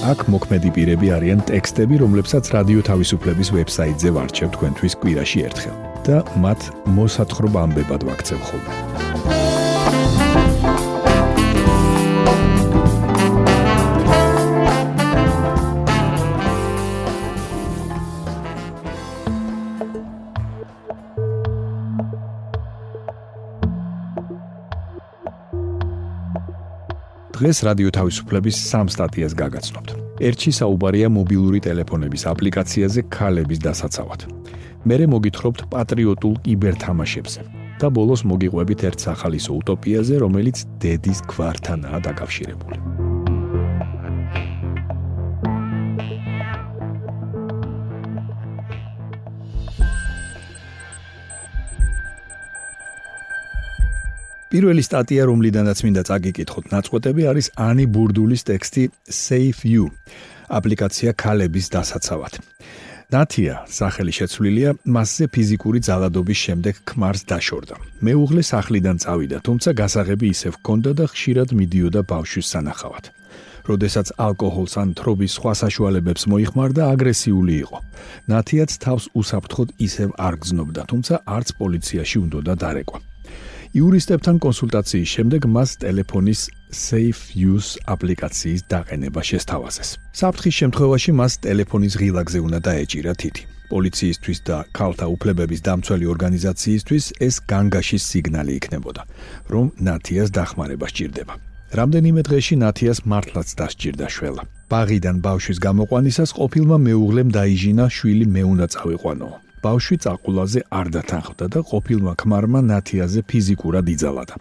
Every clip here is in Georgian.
აქ მოქმედი პირები არიან ტექსტები, რომლებსაც რადიო თავისუფლების ვებსაიტზე ვარჩევ თქვენთვის კვირაში ერთხელ და მათ მოსათხრობ ამბებად ვაქცევ ხოლმე. დღეს რადიო თავისუფლების სამ სტატიას გაგაცნობთ. ერთში საუბარია მობილური ტელეფონების აპლიკაციაზე ქალების დასაცავად. მერე მოგითხრობთ პატრიოტულ კიბერთამაშებზე და ბოლოს მოგიყვებით ერთ სახალისო უტოპიაზე, რომელიც დედის გვართანაა დაკავშირებული. პირველი სტატია, რომლიდანაც მინდა წაგიკითხოთ ნაწყვეტები, არის ანი ბურდულის ტექსტი Save You. აპლიკაცია ქალების დასაცავად. ნათია, სახელი შეცვლილია, მასზე ფიზიკური ძალადობის შემდეგ ქმარს დაშორდა. მეუღლე სახლიდან წავიდა, თუმცა გასაღები ისევ ჰქონდა და ხშირად მიდიოდა ბავშვის სანახავად. როდესაც ალკოჰოლს ან თრობის სხვა საშუალებებს მოიხმარდა, აგრესიული იყო. ნათიაც თავს უსაფრთხოდ ისევ არ გზნობდა, თუმცა არც პოლიციაში უნდოდა დარეკვა. იურისტებთან კონსულტაციის შემდეგ მას ტელეფონის Safe Use აპლიკაციის დაყენება შესთავაზეს. საფრთხის შემთხვევაში მას ტელეფონის ღილაკზე უნდა დაეჭირა თითი. პოლიციისთვის და ქალთა უფლებების დამცველი ორგანიზაციისთვის ეს განგაშის სიგნალი იქნებოდა, რომ ნათიას დახმარება სჭირდება. რამდენიმე დღეში ნათიას მართლაც დასჭირდა შველა. ბაღიდან ბავშვის გამოყვანისას ყოფილმა მეუღლემ დაიჟინა შვილი მე უნდა წავიყვანო. ბავშვი წაყულაზე არ დათანხმდა და ყოფილმა ქმარმა ნათიაზე ფიზიკურად იძალადა.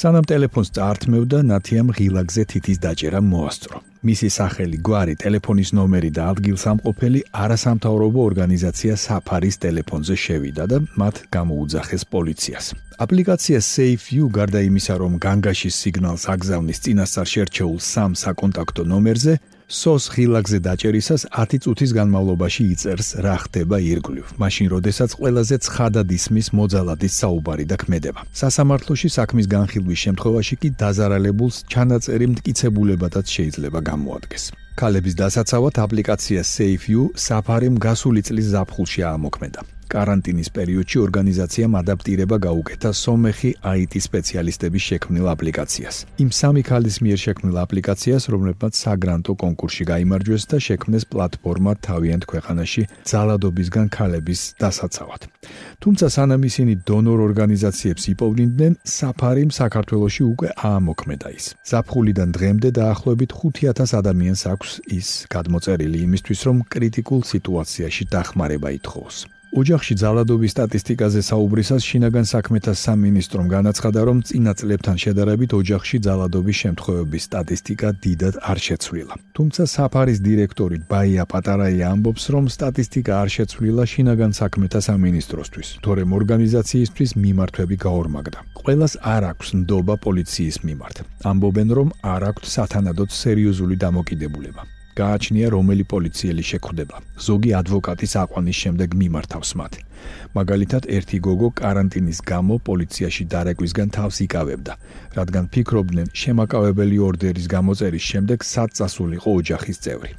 სანამ ტელეფონს წაართმევდა, ნათიამ ღილაკზე თითის დაჭერა მოასწრო. მისი სახელი, გვარი, ტელეფონის ნომერი და ადგილსამყოფელი არასამთავრობო ორგანიზაცია საფარის ტელეფონზე შევიდა და მათ გამოუძახეს პოლიციას. აპლიკაცია Safe You გარდა იმისა, რომ განგაშის სიგნალს აგზავნის წინასწარ შერჩეულ სამ საკონტაქტო ნომერზე, სოს ხილაგზე დაჭერისას 10 წუთის განმავლობაში იწერს რა ხდება ირგვლივ. მაშინ როდესაც ყველაზე ცხადად ისმის მოძალადის საუბარი და ქმედება. სასამართლოში საქმის განხილვის შემთხვევაში კი დაზარალებულს ჩანაწერი მტკიცებულებადაც შეიძლება გამოადგეს. ქალების დასაცავად აპლიკაცია SafeU საფარიმ გასული წლის ზაფხულში აამოქმედა. კარანტინის პერიოდში ორგანიზაციამ ადაპტირება გაუკეთა სომეხი IT სპეციალისტების შექმნილ აპლიკაციას. იმ სამი ქალის მიერ შექმნილ აპლიკაციას, რომლებმაც საგრანტო კონკურსში გამოიმარჯვეს და შექმნეს პლატფორმა თავიანთ ქვეყანაში ძალადობისგან ქალების დასაცავად. თუმცა სანამ ისინი დონორ ორგანიზაციებს იპოვნიდნენ, საფარიმ საქართველოში უკვე აამოქმედა ის. ზაფხულიდან დღემდე დაახლოებით 5000 ადამიანს აქვს ის გადმოწერილი იმისთვის, რომ კრიტიკულ სიტუაციაში დახმარება ითხოვს. ოჯახში ძალადობის სტატისტიკაზე საუბრისას შინაგან საქმეთა სამინისტრომ განაცხადა, რომ წინა წლებთან შედარებით ოჯახში ძალადობის შემთხვევების სტატისტიკა დიდად არ შეცვლილა. თუმცა საფარის დირექტორი ბაია პატარაია ამბობს, რომ სტატისტიკა არ შეცვლილა შინაგან საქმეთა სამინისტროსთვის, თორემ ორგანიზაციისთვის მიმართვები გაორმაგდა. ყველას არ აქვს ნდობა პოლიციის მიმართ. ამბობენ, რომ არ აქვს სათანადოდ სერიოზული დამოკიდებულება. გააჩნია, რომელი პოლიციელი შეხვდება. ზოგი ადვოკატის აყვანის შემდეგ მიმართავს მათ. მაგალითად, ერთი გოგო каранტინის გამო პოლიციაში დარეკვისგან თავს იკავებდა, რადგან ფიქრობდნენ, შემაკავებელი ორდერის გამოწერის შემდეგ სად წასულიყო ოჯახის წევრი.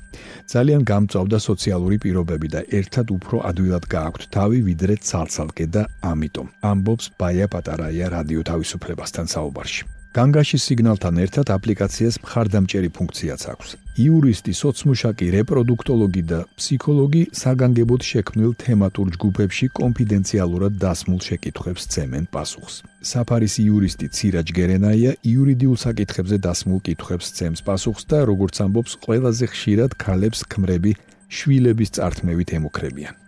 ძალიან გამწვავდა სოციალური პირობები და ერთად უფრო ადვილად გააქვთ თავი, ვიდრე ცალ-ცალკე და ამიტომ. ამბობს ბაია პატარაია რადიო თავისუფლებასთან საუბარში. განგაშის სიგნალთან ერთად აპლიკაციას მხარდამჭერი ფუნქციაც აქვს. იურისტი, სოციმუშაკი, რეპროდუქტოლოგი და ფსიქოლოგი საგანგებოდ შექმნილ თემატურ ჯგუფებში კონფიდენციალურად დასმულ შეკითხვებს ცემენ პასუხს. საფარის იურისტი ცირაჯ გერენაია იურიდიულ საკითხებზე დასმულ კითხვებს ცემს პასუხს და როგორც ამბობს, ყველაზე ხშირად ქალებს ქმრები შვილების წართმევით ემუქრებიან.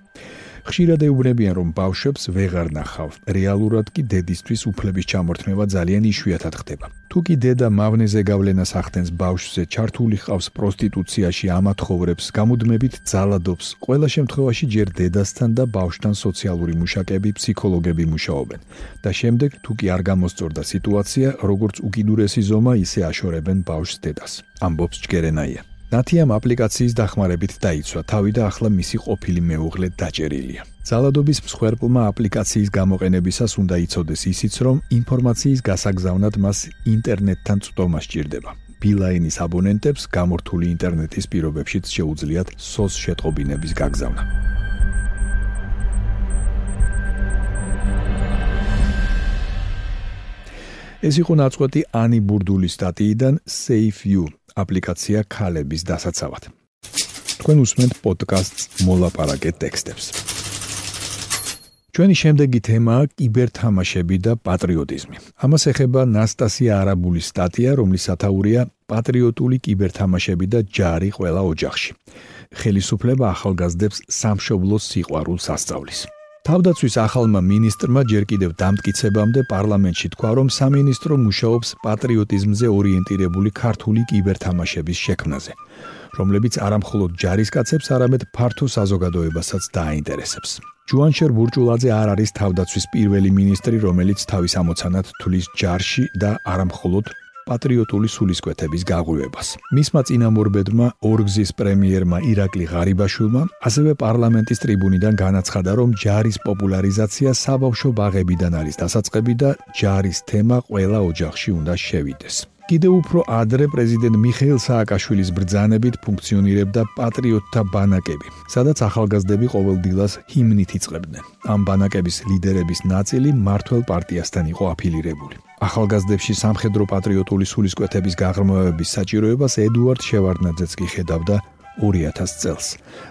ხშირად ეუბნებიან, რომ ბავშვებს ვეღარ ნახავ. რეალურად კი დედისთვის უფლების ჩამორთმევა ძალიან იშვიათად ხდება. თუ კი დედა მავნეზე გავლენას ახდენს ბავშვზე, ჩართული ხავს პროსტიტუციაში, ამათხოვრებს, გამუდმებით ძალადობს, ყველა შემთხვევაში ჯერ დედასთან და ბავშვთან სოციალური მუშაკები, ფსიქოლოგები მუშაობენ. და შემდეგ თუ კი არ გამოსწორდა სიტუაცია, როგორც უკიდურესი ზომა, ისე აშორებენ ბავშვს დედას. ამბობს ჯგერენაია. ნათიამ აპლიკაციის დახმარებით დაიცვა თავი და ახლა მისი ყოფილი მეუღლე დაჭერილია. ძალადობის მსხვერპლმა აპლიკაციის გამოყენებისას უნდა იცოდეს ისიც, რომ ინფორმაციის გასაგზავნად მას ინტერნეტთან წვდომა სჭირდება. ბილაინის აბონენტებს გამორთული ინტერნეტის პირობებშიც შეუძლიათ სოს შეტყობინების გაგზავნა. ეს იყო ნაწყვეტი ანი ბურდულის სტატიიდან Save You აპლიკაცია ქალების დასაცავად. თქვენ უსმენთ პოდკასტს მოლაპარაკე ტექსტებს. ჩვენი შემდეგი თემაა კიბერთამაშები და პატრიოტიზმი. ამას ეხება ნასტასია არაბულის სტატია, რომლის სათაურია პატრიოტული კიბერთამაშები და ჯარი ყველა ოჯახში. ხელისუფლება ახალგაზრდებს სამშობლოს სიყვარულს ასწავლის. თავდაცვის ახალმა მინისტრმა ჯერ კიდევ დამტკიცებამდე პარლამენტში თქვა, რომ სამინისტრო მუშაობს პატრიოტიზმზე ორიენტირებული ქართული კიბერთამაშების შექმნაზე, რომლებიც არამხოლოდ ჯარისკაცებს, არამედ ფართო საზოგადოებასაც დააინტერესებს. ჯუანშერ ბურჭულაძე არ არის თავდაცვის პირველი მინისტრი, რომელიც თავის ამოცანად თulis ჯარში და არამხოლოდ პატრიოტული სულისკვეთების გაღვივებას. მისმა წინამორბედმა ორგზის პრემიერმა ირაკლი ღარიბაშვილმა ასევე პარლამენტის ტრიბუნიდან განაცხადა, რომ ჯარის პოპულარიზაცია საბავშვო ბაღებიდან არის დასაწყები და ჯარის თემა ყველა ოჯახში უნდა შევიდეს. კიდევ უფრო ადრე პრეზიდენტ მიხეილ სააკაშვილის ბრძანებით ფუნქციონირებდა პატრიოტთა ბანაკები, სადაც ახალგაზრდები ყოველდღიურად ჰიმნით იწყებდნენ. ამ ბანაკების ლიდერების ნაწილი მართლ პარტიასთან იყო აფილირებული. ახალგაზრდებში სამხედრო პატრიოტული სულისკვეთების გაღრმავების საჭიროებას ედუარდ შევარდნაძეც კი ხედავდა 2000 წელს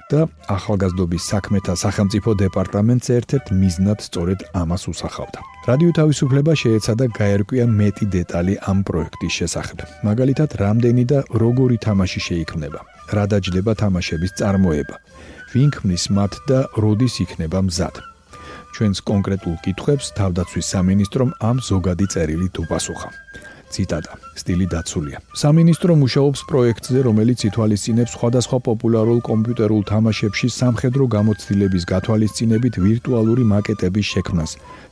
და ახალგაზრდობის საქმეთა სახელმწიფო დეპარტამენტს ერთ-ერთ მიზნად სწორედ ამას უსახავდა. რადიო თავისუფლება შეეცადა გაერკვია მეტი დეტალი ამ პროექტის შესახებ. მაგალითად, რამდენი და როგორი თამაში შეიქმნება, რა დაჯდება თამაშების წარმოება, ვინ ქმნის მათ და როდის იქნება მზად. ჩვენს კონკრეტულ კითხვებს თავდაცვის სამინისტრომ ამ ზოგადი წერილით უპასუხა. ციტატა. სტილი დაცულია. სამინისტრო მუშაობს პროექტზე, რომელიც ითვალისწინებს სხვადასხვა პოპულარულ კომპიუტერულ თამაშებში სამხედრო გამოცდილების გათვალისწინებით ვირტუალური მაკეტების შექმნას,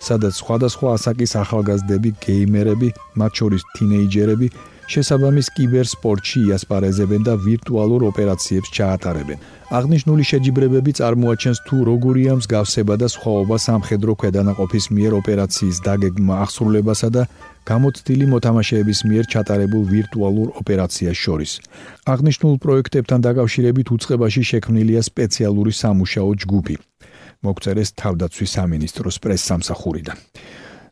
სადაც სხვადასხვა ასაკის ახალგაზრდები, გეიმერები, მათ შორის თინეიჯერები შესაბამის კიბერსპორტში იასპარეზებენ და ვირტუალურ ოპერაციებს ჩაატარებენ. აღნიშნული შეჯიბრებები წარმოაჩენს თუ როგორია მსგავსება და სხვაობა სამხედრო ქვედანაყოფის მიერ ოპერაციის დაგეგმა აღსრულებასა და გამოცდილი მოთამაშეების მიერ ჩატარებულ ვირტუალურ ოპერაციას შორის. აღნიშნულ პროექტებთან დაკავშირებით უცხებაში შექმნილია სპეციალური სამუშაო ჯგუფი. მოგწერეს თავდაცვის სამინისტროს პრესსამსახურიდან.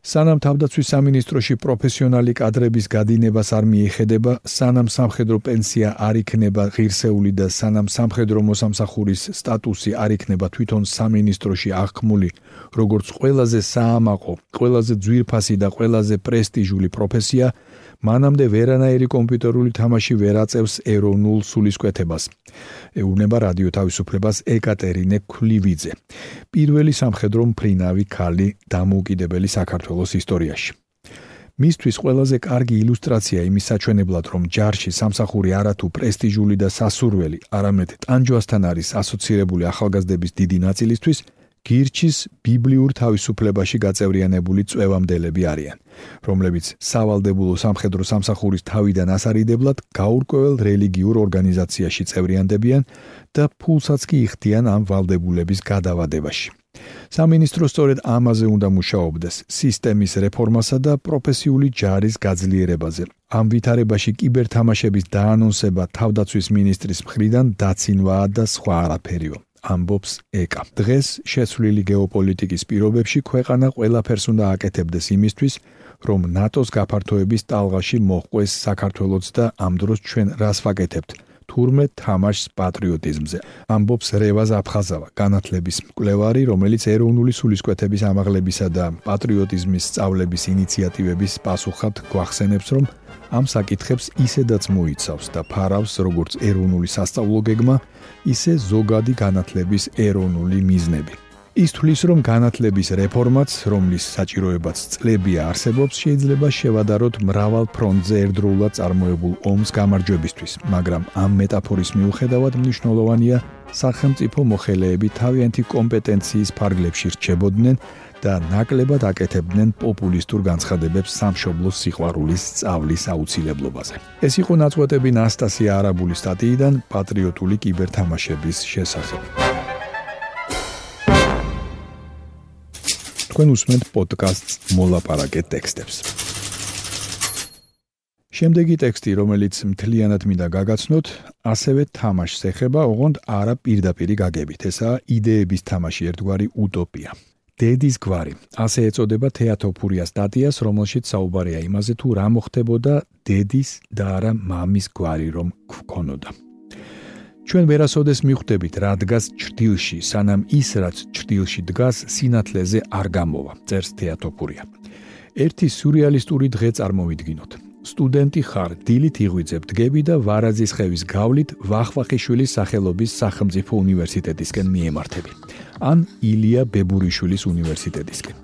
სანამ თავდაცვის სამინისტროში პროფესიონალი კადრების გადინებას არ მიეხედება, სანამ სამხედრო პენსია არ იქნება ღირსეული და სანამ სამხედრო მოსამსახურის სტატუსი არ იქნება თვითონ სამინისტროში აღქმული, როგორც ყველაზე საამაყო, ყველაზე ძვირფასი და ყველაზე პრესტიჟული პროფესია, მანამდე ვერანაირი კომპიუტერული თამაში ვერ აწევს ეროვნულ სულისკვეთებას. ეუბნება რადიო თავისუფლებას ეკატერინე ქლივიძე, პირველი სამხედრო მფრინავი ქალი დამოუკიდებელი საქართველოს ისტორიაში. მისთვის ყველაზე კარგი ილუსტრაცია იმის საჩვენებლად, რომ ჯარში სამსახური არათუ პრესტიჟული და სასურველი, არამედ ტანჯვასთან არის ასოცირებული ახალგაზრდების დიდი ნაწილისთვის, გირჩის ბიბლიურ თავისუფლებაში გაწევრიანებული წვევამდელები არიან, რომლებიც სავალდებულო სამხედრო სამსახურის თავიდან ასარიდებლად გაურკვეველ რელიგიურ ორგანიზაციაში წევრიანდებიან და ფულსაც კი იხდიან ამ ვალდებულების გადავადებაში. სამინისტრო სწორედ ამაზე უნდა მუშაობდეს სისტემის რეფორმასა და პროფესიული ჯარის გაძლიერებაზე. ამ ვითარებაში კიბერთამაშების დაანონსება თავდაცვის მინისტრის მხრიდან დაცინვაა და სხვა არაფერიო. ამბობს ეკა. დღეს შეცვლილი გეოპოლიტიკის პირობებში ქვეყანა ყველაფერს უნდა აკეთებდეს იმისთვის, რომ ნატოს გაფართოების ტალღაში მოხვეს საქართველოს და ამ დროს ჩვენ რას ვაკეთებთ? თურმე თამაშს პატრიოტიზმზე. ამბობს რევაზ აფხაზავა, განათლების მკვლევარი, რომელიც ეროვნული სულისკვეთების ამაღლებისა და პატრიოტიზმის სწავლების ინიციატივების პასუხად გვახსენებს, რომ ამ საკითხებს ისედაც მოიცავს და ფარავს როგორც ეროვნული სასწავლო გეგმა, ისე ზოგადი განათლების ეროვნული მიზნები. ის თulis რომ განათლების რეფორმაც, რომლის საჭიროებაც წლებია არსებობს, შეიძლება შევადაროთ მრავალ ფრონტზე ერთდროულად წარმოებულ ომს გამარჯვებისთვის, მაგრამ ამ მეტაფორის მიუხედავად მნიშვნელოვანია სახელმწიფო მოხელეები თავიანთი კომპეტენციის ფარგლებში რჩებოდნენ და ნაკლებად აკეთებდნენ პოპულისტურ განცხადებებს სამშობლოს სიყვარულის სწავლის აუცილებლობაზე. ეს იყო ნაწყვეტები ნასტასია არაბული სტატიიდან პატრიოტული კიბერთამაშების შესახებ. თქვენ უსმენთ პოდკასტს მოლაპარაკე ტექსტებს. შემდეგი ტექსტი, რომელიც მთლიანად მინდა გაგაცნოთ, ასევე თამაშს ეხება, ოღონდ არა პირდაპირი გაგებით. ესაა იდეების თამაში ერთგვარი უტოპია. დედის გვარი. ასე ეწოდება თეატოფურია სტატიას, რომელშიც საუბარია იმაზე, თუ რა მოხდებოდა დედის და არა მამის გვარი რომ გქონოდა. ჩვენ ვერასოდეს მიხვდებით რა დგას ჭრდილში, სანამ ის რაც ჭრდილში დგას სინათლეზე არ გამოვა, წერს თეატოფურია. ერთი სურეალისტური დღე წარმოვიდგინოთ. სტუდენტი ხარ, დილით იღვიძებ, დგები და ვარაზის ხევის გავლით ვახვახიშვილის სახელობის სახელმწიფო უნივერსიტეტისკენ მიემართები. ან ილია ბებურიშვილის უნივერსიტეტისკენ.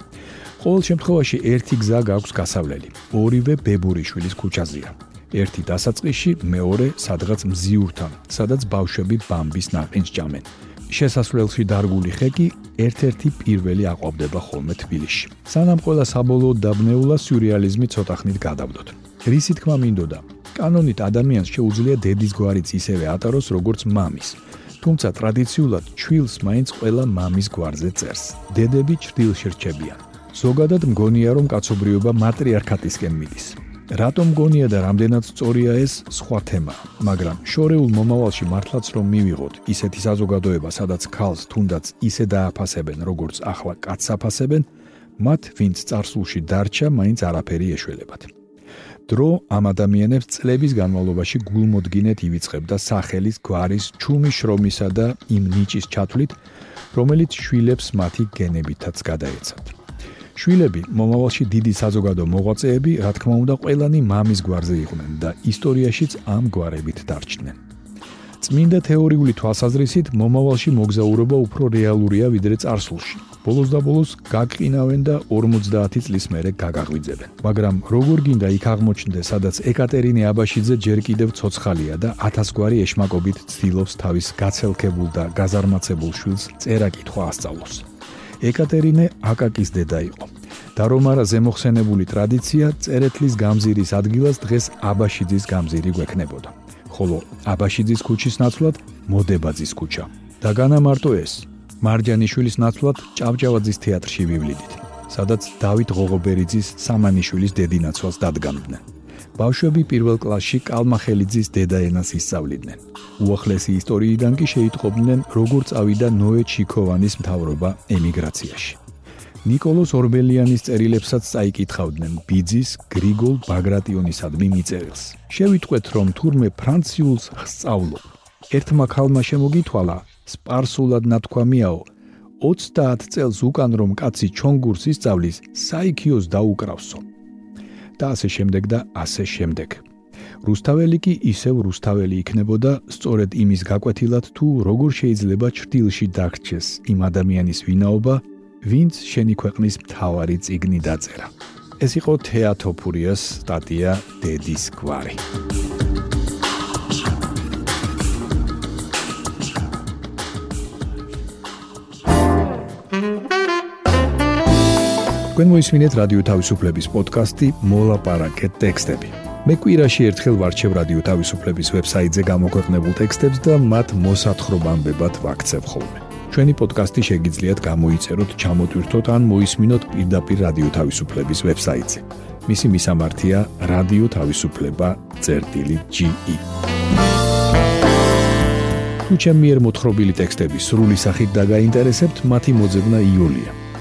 ყოველ შემთხვევაში ერთი გზა გაქვს გასავლელი. ორივე ბებურიშვილის ქუჩაზეა. ერთი დასაწყისში, მეორე სადღაც მზიურთან, სადაც ბავშვები ბამბის ნაყინს ჭამენ. შესასვლელში დარგული ხეკი ერთ-ერთი პირველი აყვავდება ხოლმე თბილისში. სანამ ყველა საბოლოო დაბნეულა სიურეალიზმი ცოტა ხნით გადავდოთ. რისი თქმა მინდოდა? კანონით ადამიანს შეუძლია დედის გვარიც ისევე ატაროს, როგორც მამის. თუმცა ტრადიციულად ჩვილს მაინც ყველა მამის გვარზე წერს. დედები ჭრდილში რჩებიან. ზოგადად მგონია რომ კაცობრიობა მატრიარქატისკენ მიდის. რატო მგონია და რამდენად სწორია ეს სხვა თემა, მაგრამ შორეულ მომავალში მართლაც რომ მივიღოთ ისეთი საზოგადოება, სადაც ქალს თუნდაც ისე დააფასებენ, როგორც ახლა კაცს აფასებენ, მათ ვინც царსულში დარჩა, მაინც არაფერი ეშველებათ. დრო ამ ადამიანებს წლების განმავლობაში გულმოდგინედ ივიწყებდა სახელის, გვარის, ჩუმის შრომისა და იმ ნიჭის ჩათვლით, რომელიც შვილებს მათი გენებითაც გადაეცათ. შვილები მომავალში დიდი საზოგადო მოღვაწეები, რა თქმა უნდა, ყველანი მამის გვარზე იყვნენ და ისტორიაშიც ამ გვარებით დარჩნენ. წმინდა თეორიული თვალსაზრისით მომავალში მოგზაურობა უფრო რეალურია ვიდრე წარსულში. ბოლოს და ბოლოს გაგყინავენ და 50 წლის მერე გაგაღვიძებენ. მაგრამ როგორ გინდა იქ აღმოჩნდეს, სადაც ეკატერინე აბაშიძე ჯერ კიდევ ცოცხალია და 1000 გვარი ეშმაკობით ცდილობს თავის გაცელქებულ და გაზარმაცებულ შვილს წერა-კითხვა ასწავლოს. ეკატერინე აკაკის დედა იყო. და რომ არა ზემოხსენებული ტრადიცია, წერეთლის გამზირის ადგილას დღეს აბაშიძის გამზირი გვექნებოდა. ხოლო აბაშიძის ქუჩის ნაცვლად მოდებაძის ქუჩა. და განა მარტო ეს, მარჯანიშვილის ნაცვლად ჭავჭავაძის თეატრში ვივლიდით, სადაც დავით ღოღობერიძის სამანიშვილის დედინაცვალს დადგამდნენ. ბავშვები პირველ კლასში კალმახელიძის დედა ენას ისწავლიდნენ. უახლესი ისტორიიდან კი შეიტყობდნენ, როგორ წავიდა ნოე ჩიქოვანის მთავრობა ემიგრაციაში. ნიკოლოზ ორბელიანის წერილებსაც წაიკითხავდნენ ბიძის გრიგოლ ბაგრატიონისადმი მიწერილს. შევიტყვეთ, რომ თურმე ფრანციულს სწავლობ. ერთმა ქალმა შემოგითვალა, სპარსულად ნათქვამიაო, 30 წელს უკან რომ კაცი ჩონგურს ისწავლის, საიქიოს დაუკრავსო. და ასე შემდეგ და ასე შემდეგ. რუსთაველი კი ისევ რუსთაველი იქნებოდა სწორედ იმის გაკვეთილად თუ როგორ შეიძლება ჭრtildeში დაგრჩეს იმ ადამიანის ვინაობა ვინც შენი ქვეყნის მთავარი ციგნი დაწერა. ეს იყო თეატოფურიას სტატია დედის გვარი თქვენ მოისმინეთ რადიო თავისუფლების პოდკასტი მოლაპარაკე ტექსტები. მე კვირაში ერთხელ ვარჩევ რადიო თავისუფლების ვებსაიტზე გამოქვეყნებულ ტექსტებს და მათ მოსათხრობამდე ვაქცევ ხოლმე. ჩვენი პოდკასტი შეგიძლიათ გამოიწეროთ, ჩამოტვირთოთ ან მოისმინოთ პირდაპირ რადიო თავისუფლების ვებსაიტზე. მისი მისამართია რადიო თავისუფლება.ge. თუ ჩემი მიერ მოთხრობილი ტექსტები სრული სახით დაგაინტერესებთ, მათი მოძებნა იულია.